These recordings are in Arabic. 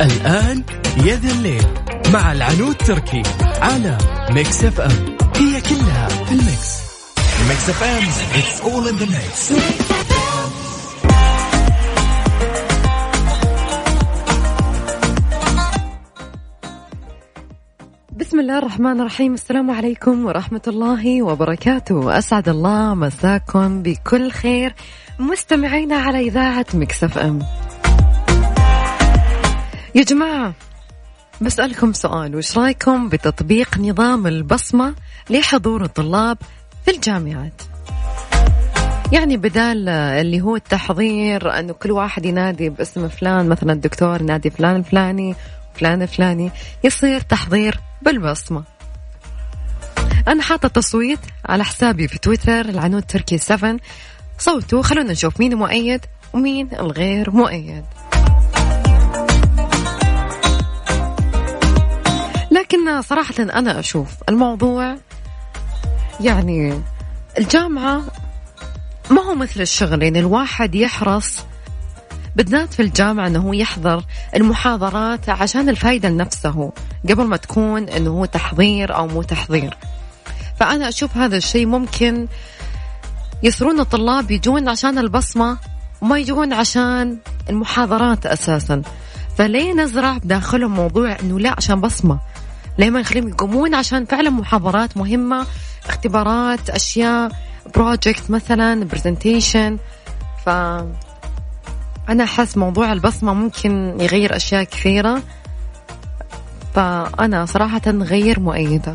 الآن يا ذا الليل مع العنود تركي على Mix FM هي كلها في ال mix. Mix FM it's all in the mix. بسم الله الرحمن الرحيم. السلام عليكم ورحمة الله وبركاته. أسعد الله مساكم بكل خير مستمعينا على إذاعة مكسف أم يا جماعة بسألكم سؤال وش رأيكم بتطبيق نظام البصمة لحضور الطلاب في الجامعات؟ يعني بدال اللي هو التحضير إنه كل واحد ينادي باسم فلان مثلا الدكتور ينادي فلان الفلاني فلان الفلاني يصير تحضير بالبصمة. أنا حاطة تصويت على حسابي في تويتر العنود تركي 7 صوتوا خلونا نشوف مين مؤيد ومين الغير مؤيد. لكن صراحة أنا أشوف الموضوع يعني الجامعة ما هو مثل الشغل يعني الواحد يحرص بالذات في الجامعة أنه هو يحضر المحاضرات عشان الفايدة لنفسه قبل ما تكون أنه هو تحضير أو مو تحضير. فأنا أشوف هذا الشيء ممكن يصيرون الطلاب يجون عشان البصمة وما يجون عشان المحاضرات أساسا. فليه نزرع بداخلهم موضوع أنه لا عشان بصمة؟ ليه ما نخليهم يقومون عشان فعلا محاضرات مهمة اختبارات أشياء project مثلا presentation ف أنا أحس موضوع البصمة ممكن يغير أشياء كثيرة. فأنا صراحة غير مؤيدة.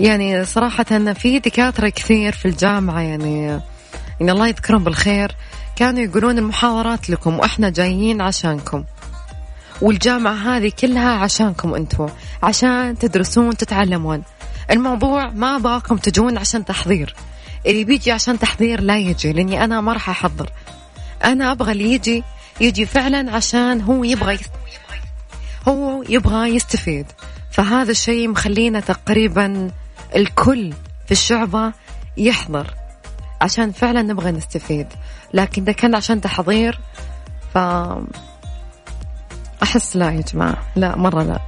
يعني صراحة في دكاترة كثير في الجامعة يعني يعني الله يذكرهم بالخير كانوا يقولون المحاضرات لكم وإحنا جايين عشانكم. والجامعة هذه كلها عشانكم أنتوا عشان تدرسون تتعلمون. الموضوع ما أبغاكم تجون عشان تحضير. اللي بيجي عشان تحضير لا يجي لأني أنا ما راح أحضر. أنا أبغى اللي يجي يجي فعلا عشان هو يبغى. هو يبغى يستفيد. فهذا الشيء مخلينا تقريبا الكل في الشعبة يحضر. عشان فعلا نبغى نستفيد. لكن إذا كان عشان تحضير ف أحس لا يا جماعة. لا مرة لا.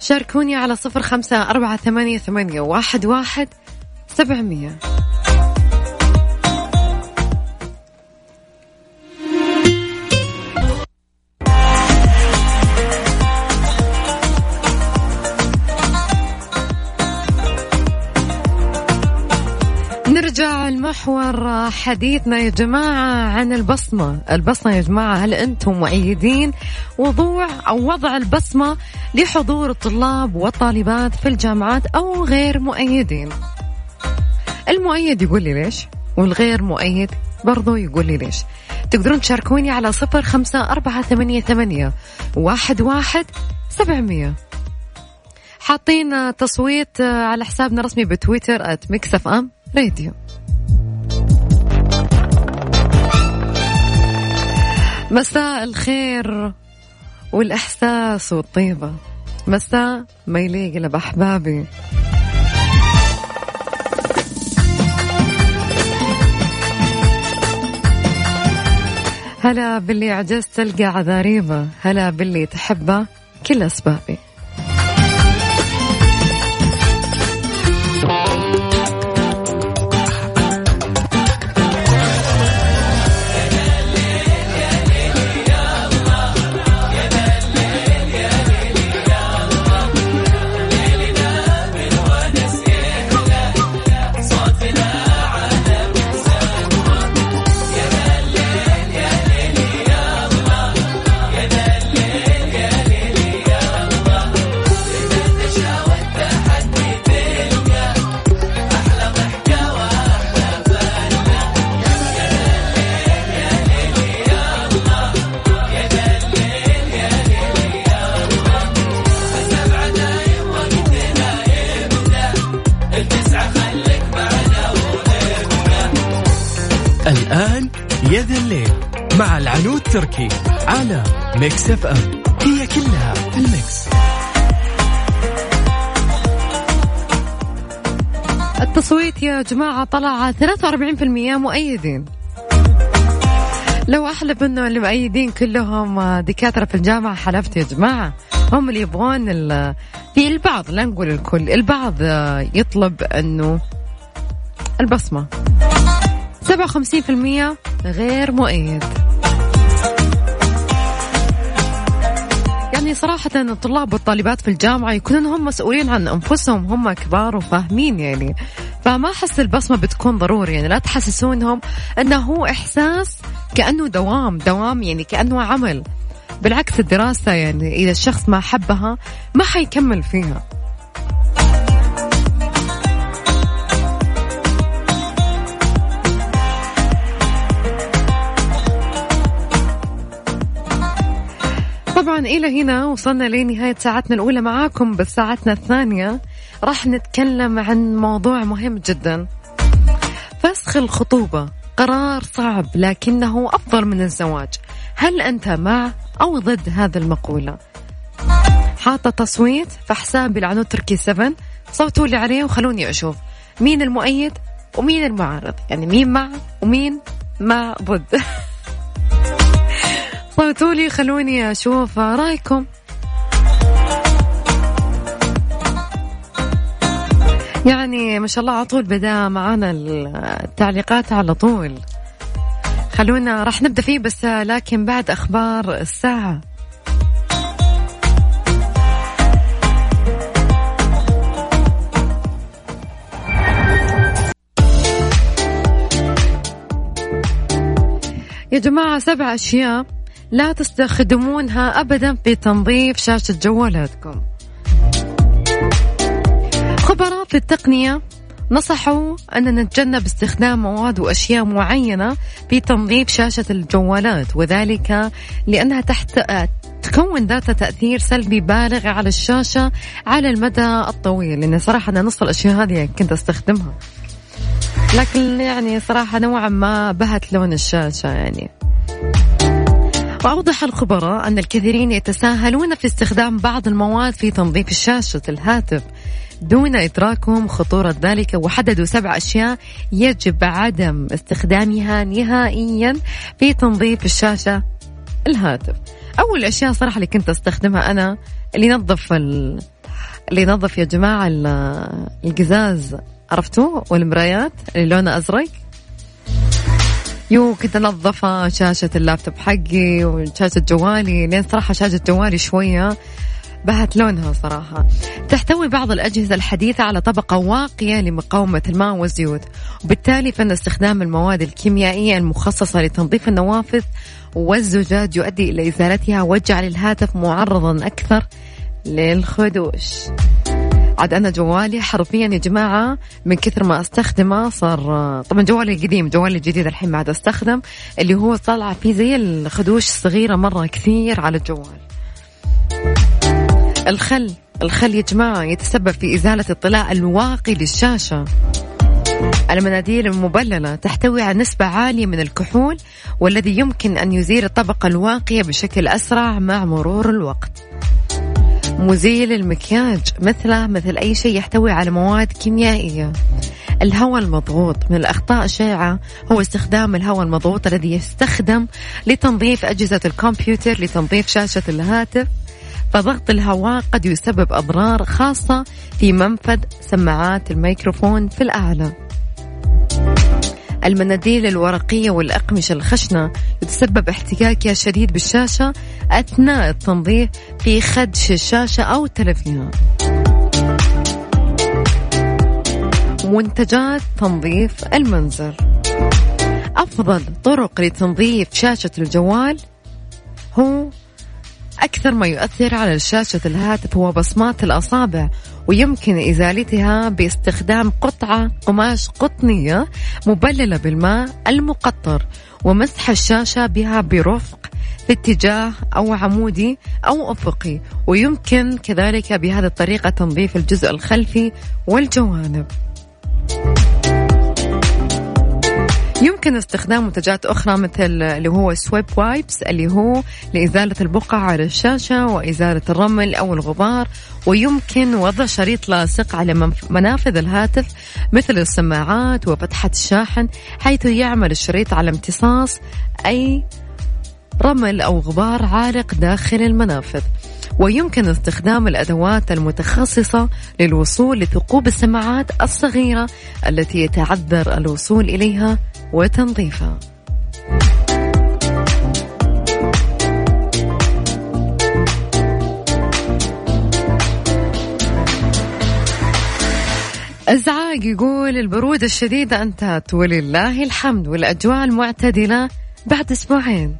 شاركوني على صفر خمسة أربعة ثمانية, ثمانية واحد, واحد سبعمية. المحور حديثنا يا جماعة عن البصمة. البصمة يا جماعة هل أنتم مؤيدين وضوع أو وضع البصمة لحضور الطلاب والطالبات في الجامعات أو غير مؤيدين؟ المؤيد يقول لي ليش؟ والغير مؤيد برضو يقول لي ليش؟ تقدرون تشاركوني على صفر خمسة أربعة ثمانية, ثمانية واحد, واحد سبعمية. حاطين تصويت على حسابنا الرسمي بتويتر @مكسف ام راديو مساء الخير والإحساس والطيبة. مساء ما يليق إلا بأحبابي. هلا باللي عجزت تلقى عذاريبة هلا باللي تحبه كل أسبابي. تركي على Mix FM. هي كلها في ال mix. التصويت يا جماعة طلع 43% مؤيدين. لو أحلف أنه اللي مؤيدين كلهم دكاترة في الجامعة حلفت يا جماعة. هم اللي يبغون في البعض لا نقول الكل البعض يطلب أنه البصمة. 57% غير مؤيد. يعني صراحة الطلاب والطالبات في الجامعة يكونون هم مسؤولين عن أنفسهم هم كبار وفاهمين يعني. فما أحس البصمة بتكون ضروري يعني لا تحسسونهم أنه هو إحساس كأنه دوام دوام يعني كأنه عمل. بالعكس الدراسة يعني إذا الشخص ما حبها ما حيكمل فيها. طبعا إلى هنا وصلنا لنهاية ساعتنا الأولى معاكم بس ساعتنا الثانية. راح نتكلم عن موضوع مهم جدا. فسخ الخطوبة قرار صعب لكنه أفضل من الزواج. هل أنت مع أو ضد هذه المقولة؟ حاطة تصويت في حسابي العنود تركي 7 صوتوا لي عليه وخلوني أشوف. مين المؤيد ومين المعارض؟ يعني مين مع ومين مع ضد؟ صوتوا لي خلوني أشوف رأيكم. يعني ما شاء الله على طول بدا معانا التعليقات على طول. خلونا راح نبدأ فيه بس لكن بعد أخبار الساعة. يا جماعة سبع أشياء. لا تستخدمونها أبدا في تنظيف شاشة جوالاتكم. خبراء في التقنية نصحوا أن نتجنب استخدام مواد وأشياء معينة في تنظيف شاشة الجوالات وذلك لأنها تحت تكون ذات تأثير سلبي بالغ على الشاشة على المدى الطويل. لأن صراحة أنا نص الأشياء هذه كنت أستخدمها. لكن يعني صراحة نوعا ما بهت لون الشاشة يعني. وأوضح الخبراء أن الكثيرين يتساهلون في استخدام بعض المواد في تنظيف الشاشة الهاتف دون إدراكهم خطورة ذلك وحددوا سبع أشياء يجب عدم استخدامها نهائيا في تنظيف الشاشة الهاتف. أول أشياء صراحة اللي كنت أستخدمها أنا اللي ينظف ال... اللي ينظف يا جماعة القزاز عرفتوه والمرايات اللي لونها أزرق. يو كنت انظف شاشة اللابتوب حقي وشاشة جوالي لين صراحة شاشة جوالي شوية بهت لونها صراحة. تحتوي بعض الأجهزة الحديثة على طبقة واقية لمقاومة الماء والزيوت. وبالتالي فإن استخدام المواد الكيميائية المخصصة لتنظيف النوافذ والزجاج يؤدي إلى إزالتها وجعل الهاتف معرضا أكثر للخدوش. عاد أنا جوالي حرفيا يا جماعة من كثر ما أستخدمه صار طبعا جوالي القديم جوالي الجديد الحين ما عاد أستخدم اللي هو طالع فيه زي الخدوش الصغيرة مرة كثير على الجوال. الخل الخل يا جماعة يتسبب في إزالة الطلاء الواقي للشاشة. المناديل المبللة تحتوي على نسبة عالية من الكحول والذي يمكن أن يزيل الطبقة الواقية بشكل أسرع مع مرور الوقت. مزيل المكياج مثله مثل أي شيء يحتوي على مواد كيميائية. الهواء المضغوط من الأخطاء الشائعة هو استخدام الهواء المضغوط الذي يستخدم لتنظيف أجهزة الكمبيوتر لتنظيف شاشة الهاتف. فضغط الهواء قد يسبب أضرار خاصة في منفذ سماعات الميكروفون في الأعلى. المناديل الورقية والأقمشة الخشنة. يتسبب احتكاكها شديد بالشاشة أثناء التنظيف في خدش الشاشة أو تلفها منتجات تنظيف المنزل أفضل طرق لتنظيف شاشة الجوال هو أكثر ما يؤثر على شاشة الهاتف هو بصمات الأصابع ويمكن إزالتها باستخدام قطعة قماش قطنية مبللة بالماء المقطر ومسح الشاشة بها برفق في اتجاه أو عمودي أو أفقي ويمكن كذلك بهذه الطريقة تنظيف الجزء الخلفي والجوانب. يمكن استخدام منتجات أخرى مثل اللي هو swipe wipes اللي هو لإزالة البقع على الشاشة وإزالة الرمل أو الغبار. ويمكن وضع شريط لاصق على منافذ الهاتف مثل السماعات وفتحة الشاحن حيث يعمل الشريط على امتصاص أي رمل أو غبار عالق داخل المنافذ. ويمكن استخدام الأدوات المتخصصة للوصول لثقوب السماعات الصغيرة التي يتعذر الوصول إليها وتنظيفها. ازعاج يقول البرودة الشديدة انتهت ولله الحمد والأجواء المعتدلة بعد أسبوعين.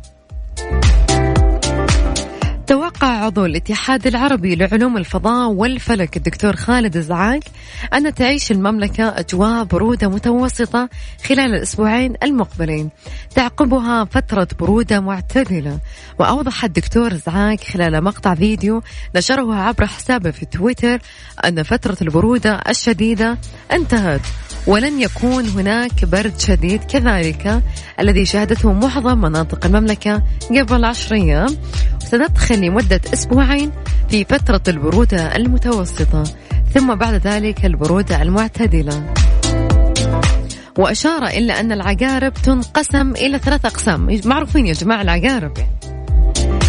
توقع عضو الاتحاد العربي لعلوم الفضاء والفلك الدكتور خالد زعاق أن تعيش المملكة أجواء برودة متوسطة خلال الأسبوعين المقبلين. تعقبها فترة برودة معتدلة. وأوضح الدكتور زعاق خلال مقطع فيديو نشره عبر حسابه في تويتر أن فترة البرودة الشديدة انتهت. ولن يكون هناك برد شديد كذلك الذي شهدته معظم مناطق المملكة قبل عشر أيام. وستدخل لمدة أسبوعين في فترة البرودة المتوسطة ثم بعد ذلك البرودة المعتدلة. وأشار إلا أن العقارب تنقسم إلى ثلاث أقسام. معروفين يا جماعة العقارب.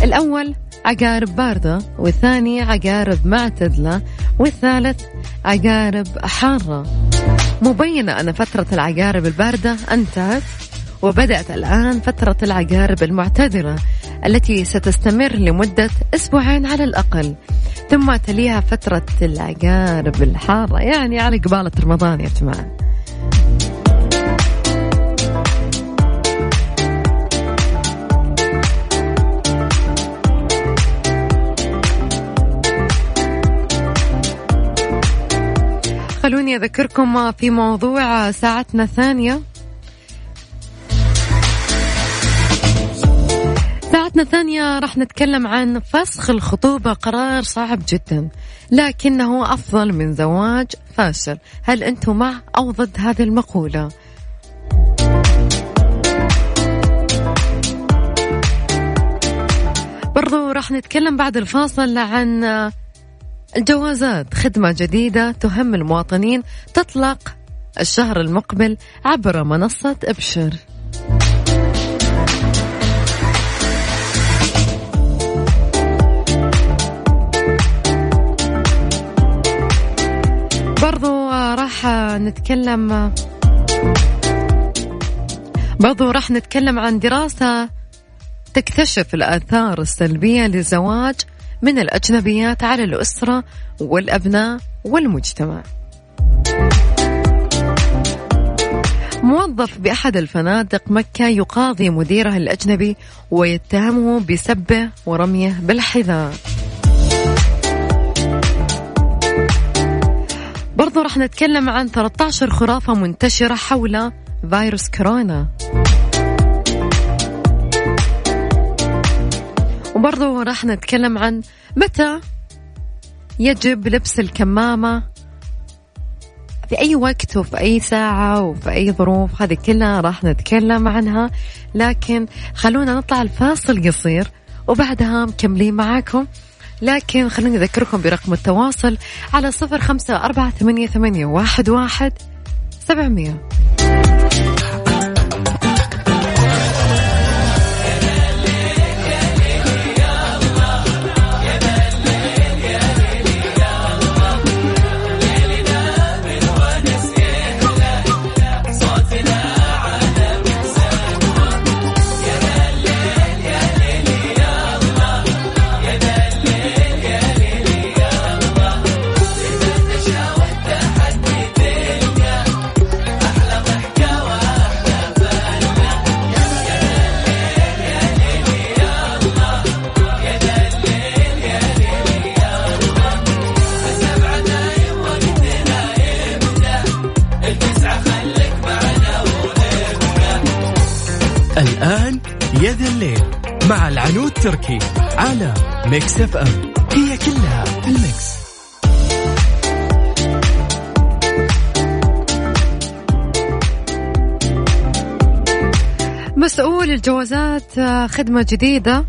الأول عقارب باردة والثاني عقارب معتدلة والثالث عقارب حارة. مبينة أن فترة العقارب الباردة أنتهت وبدأت الآن فترة العقارب المعتدلة التي ستستمر لمدة أسبوعين على الأقل. ثم تليها فترة العقارب الحارة يعني على قبالة رمضان يا جماعة. خلوني أذكركم في موضوع ساعتنا الثانية ساعتنا الثانية راح نتكلم عن فسخ الخطوبة قرار صعب جدا لكنه أفضل من زواج فاشل هل أنتم مع أو ضد هذه المقولة؟ برضو راح نتكلم بعد الفاصل عن الجوازات خدمة جديدة تهم المواطنين تطلق الشهر المقبل عبر منصة إبشر. برضو راح نتكلم برضو راح نتكلم عن دراسة تكتشف الآثار السلبية للزواج من الأجنبيات على الأسرة والأبناء والمجتمع. موظف بأحد الفنادق مكة يقاضي مديره الأجنبي ويتهمه بسبه ورميه بالحذاء. برضو رح نتكلم عن 13 خرافة منتشرة حول فيروس كورونا. وبرضو راح نتكلم عن متى يجب لبس الكمامة في أي وقت وفي أي ساعة وفي أي ظروف هذه كلها راح نتكلم عنها. لكن خلونا نطلع الفاصل قصير وبعدها مكملين معاكم. لكن خلوني أذكركم برقم التواصل على صفر خمسة أربعة ثمانية, ثمانية واحد, واحد سبعمية. Mix FM هي كلها في ال mix. مسؤول الجوازات آه، خدمة جديدة.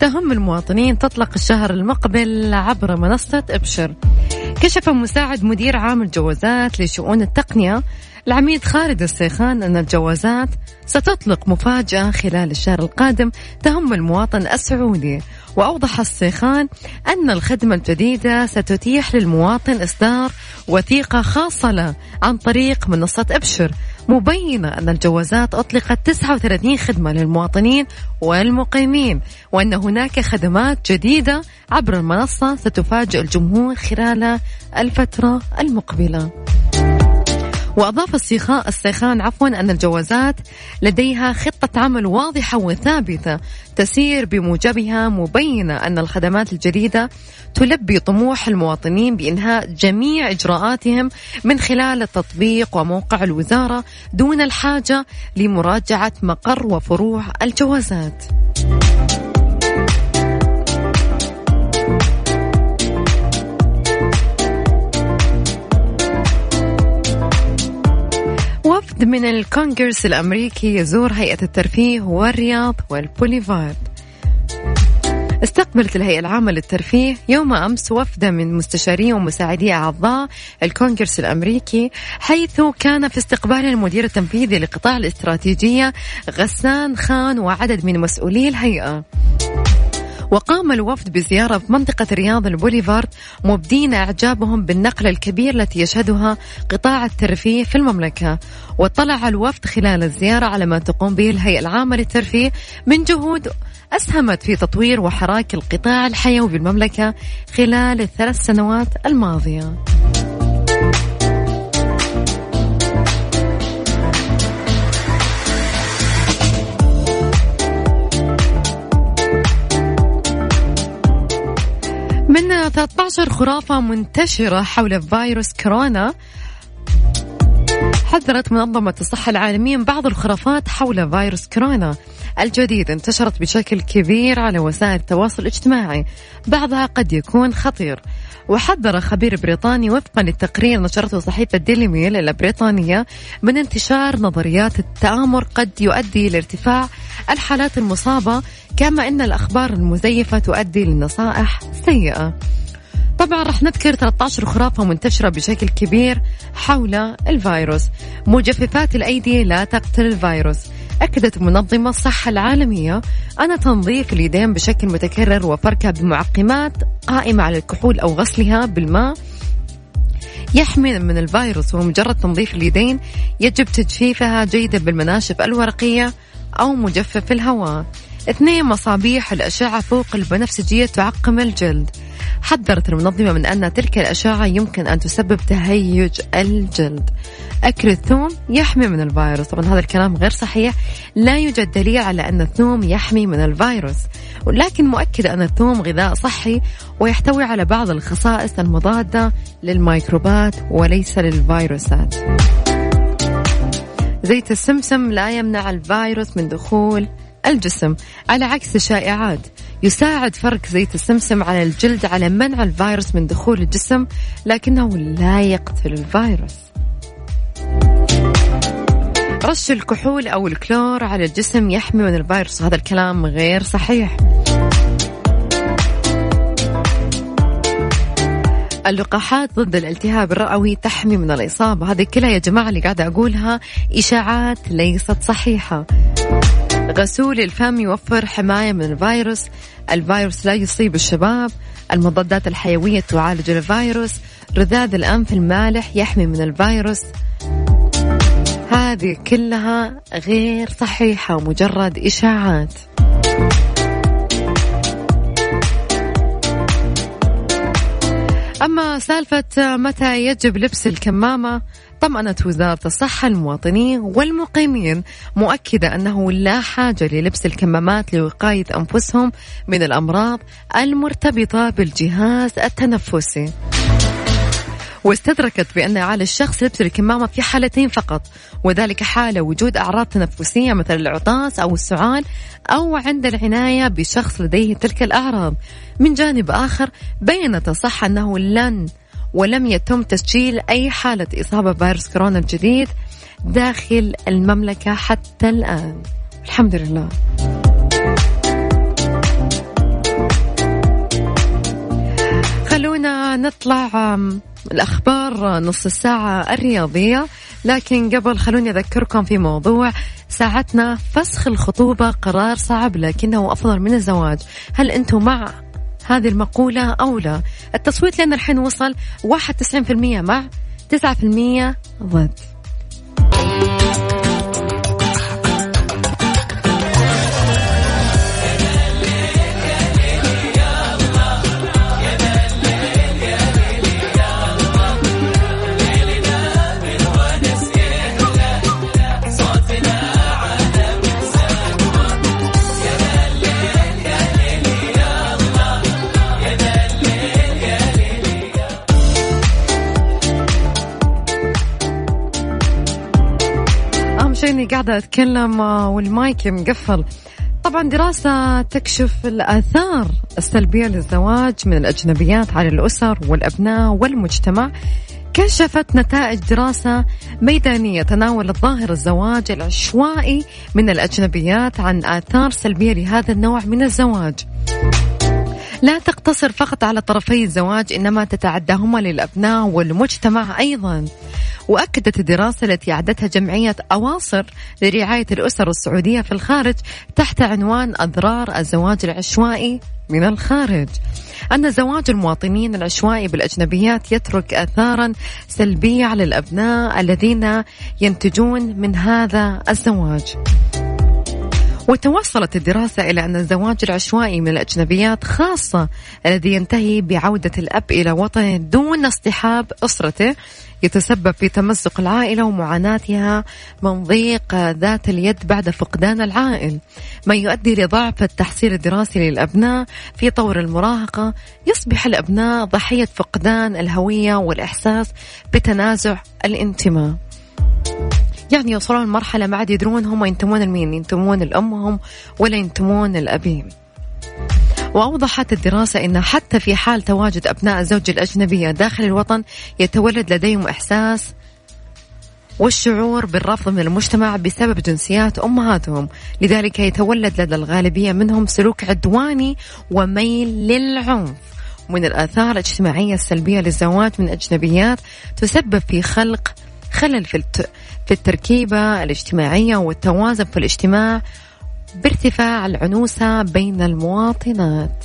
تهم المواطنين تطلق الشهر المقبل عبر منصة إبشر. كشف مساعد مدير عام الجوازات لشؤون التقنية العميد خالد السيخان أن الجوازات ستطلق مفاجأة خلال الشهر القادم. تهم المواطن السعودي. وأوضح السيخان أن الخدمة الجديدة ستتيح للمواطن إصدار وثيقة خاصة له عن طريق منصة أبشر مبينة أن الجوازات أطلقت 39 خدمة للمواطنين والمقيمين وأن هناك خدمات جديدة عبر المنصة ستفاجئ الجمهور خلال الفترة المقبلة. وأضاف السيخاء السيخان عفوا أن الجوازات لديها خطة عمل واضحة وثابتة تسير بموجبها مبينة أن الخدمات الجديدة تلبي طموح المواطنين بإنهاء جميع إجراءاتهم من خلال التطبيق وموقع الوزارة دون الحاجة لمراجعة مقر وفروع الجوازات. من الكونغرس الأمريكي يزور هيئة الترفيه والرياض والبوليفارد. استقبلت الهيئة العامة للترفيه يوم أمس وفدا من مستشاري ومساعدي أعضاء الكونغرس الأمريكي حيث كان في استقبال المدير التنفيذي لقطاع الاستراتيجية غسان خان وعدد من مسؤولي الهيئة. وقام الوفد بزيارة في منطقة رياض البوليفارد مبدين إعجابهم بالنقلة الكبيرة التي يشهدها قطاع الترفيه في المملكة واطلع الوفد خلال الزيارة على ما تقوم به الهيئة العامة للترفيه من جهود أسهمت في تطوير وحراك القطاع الحيوي بالمملكة خلال الثلاث سنوات الماضية. من 13 خرافة منتشرة حول فيروس كورونا. حذرت منظمة الصحة العالمية من بعض الخرافات حول فيروس كورونا الجديد انتشرت بشكل كبير على وسائل التواصل الاجتماعي. بعضها قد يكون خطير. وحذر خبير بريطاني وفقا للتقرير نشرته صحيفة ديلي ميل البريطانية من انتشار نظريات التآمر قد يؤدي لارتفاع الحالات المصابة كما أن الأخبار المزيفة تؤدي لنصائح سيئة. طبعا راح نذكر 13 خرافة منتشرة بشكل كبير حول الفيروس. مجففات الأيدي لا تقتل الفيروس. أكدت منظمة الصحة العالمية أن تنظيف اليدين بشكل متكرر وفركها بمعقمات قائمة على الكحول أو غسلها بالماء يحمي من الفيروس ومجرد تنظيف اليدين يجب تجفيفها جيدا بالمناشف الورقية أو مجفف الهواء. اثنين مصابيح الأشعة فوق البنفسجية تعقم الجلد. حذرت المنظمة من أن تلك الأشعة يمكن أن تسبب تهيج الجلد. أكل الثوم يحمي من الفيروس. طبعا هذا الكلام غير صحيح. لا يوجد دليل على أن الثوم يحمي من الفيروس. ولكن مؤكد أن الثوم غذاء صحي ويحتوي على بعض الخصائص المضادة للميكروبات وليس للفيروسات. زيت السمسم لا يمنع الفيروس من دخول الجسم على عكس الشائعات. يساعد فرق زيت السمسم على الجلد على منع الفيروس من دخول الجسم لكنه لا يقتل الفيروس. رش الكحول أو الكلور على الجسم يحمي من الفيروس. هذا الكلام غير صحيح. اللقاحات ضد الالتهاب الرئوي تحمي من الإصابة. هذه كلها يا جماعة اللي قاعدة أقولها إشاعات ليست صحيحة. غسول الفم يوفر حماية من الفيروس. الفيروس لا يصيب الشباب. المضادات الحيوية تعالج الفيروس. رذاذ الأنف المالح يحمي من الفيروس. هذه كلها غير صحيحة ومجرد إشاعات. أما سالفة متى يجب لبس الكمامة طمأنت وزارة الصحة المواطنين والمقيمين مؤكدة أنه لا حاجة للبس الكمامات لوقاية أنفسهم من الأمراض المرتبطة بالجهاز التنفسي. واستدركت بأن على الشخص لبس الكمامة في حالتين فقط وذلك حال وجود أعراض تنفسية مثل العطاس أو السعال أو عند العناية بشخص لديه تلك الأعراض. من جانب آخر بينت الصحة أنه لن ولم يتم تسجيل أي حالة إصابة بفيروس كورونا الجديد داخل المملكة حتى الآن. الحمد لله. خلونا نطلع الأخبار نص الساعة الرياضية. لكن قبل خلوني أذكركم في موضوع ساعتنا فسخ الخطوبة قرار صعب لكنه أفضل من الزواج. هل أنتم مع هذه المقولة أو لا؟ التصويت لنا الحين وصل 91% مع 9% ضد. قاعدة أتكلم آه، والمايك مقفل. طبعا دراسة تكشف الآثار السلبية للزواج من الأجنبيات على الأسر والأبناء والمجتمع. كشفت نتائج دراسة ميدانية تناولت ظاهر الزواج العشوائي من الأجنبيات عن آثار سلبية لهذا النوع من الزواج. لا تقتصر فقط على طرفي الزواج إنما تتعداهما للأبناء والمجتمع أيضا. وأكدت الدراسة التي أعدتها جمعية أواصر لرعاية الأسر السعودية في الخارج تحت عنوان أضرار الزواج العشوائي من الخارج. أن زواج المواطنين العشوائي بالأجنبيات يترك آثارا سلبية على الأبناء الذين ينتجون من هذا الزواج. وتوصلت الدراسة إلى أن الزواج العشوائي من الأجنبيات خاصة الذي ينتهي بعودة الأب إلى وطنه دون اصطحاب أسرته يتسبب في تمزق العائلة ومعاناتها من ضيق ذات اليد بعد فقدان العائل. ما يؤدي لضعف التحصيل الدراسي للأبناء. في طور المراهقة يصبح الأبناء ضحية فقدان الهوية والإحساس بتنازع الانتماء. يعني يوصلون لمرحلة ما عاد يدرون هم ينتمون لمين ينتمون لأمهم ولا ينتمون لأبيهم وأوضحت الدراسة أن حتى في حال تواجد أبناء الزوج الأجنبية داخل الوطن يتولد لديهم إحساس والشعور بالرفض من المجتمع بسبب جنسيات أمهاتهم. لذلك يتولد لدى الغالبية منهم سلوك عدواني وميل للعنف. من الآثار الاجتماعية السلبية للزواج من أجنبيات تسبب في خلق خلل في في التركيبة الاجتماعية والتوازن في الاجتماع بارتفاع العنوسة بين المواطنات.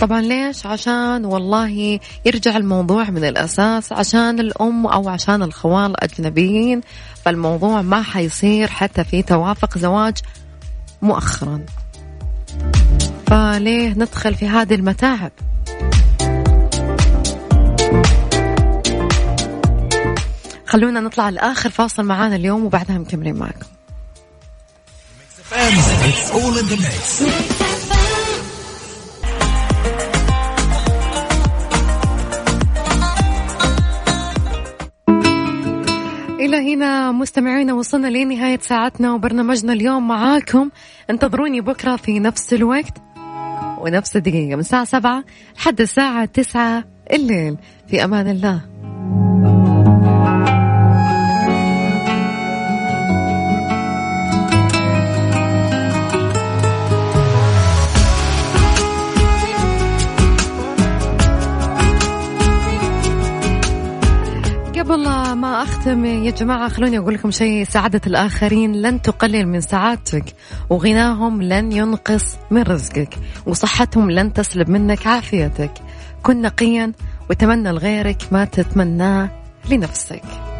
طبعا ليش؟ عشان والله يرجع الموضوع من الأساس عشان الأم أو عشان الخوال الأجنبيين فالموضوع ما حيصير حتى في توافق زواج مؤخرا. فليه ندخل في هذه المتاعب؟ خلونا نطلع لآخر فاصل معانا اليوم وبعدها مكملين معكم. إلى هنا مستمعينا وصلنا لنهاية ساعتنا وبرنامجنا اليوم معاكم. انتظروني بكرة في نفس الوقت ونفس الدقيقة من الساعة سبعة لحد الساعة تسعة الليل. في أمان الله. ما أختم. يا جماعة خلوني أقول لكم شيء. سعادة الآخرين لن تقلل من سعادتك وغناهم لن ينقص من رزقك وصحتهم لن تسلب منك عافيتك. كن نقيا وتمنى لغيرك ما تتمناه لنفسك.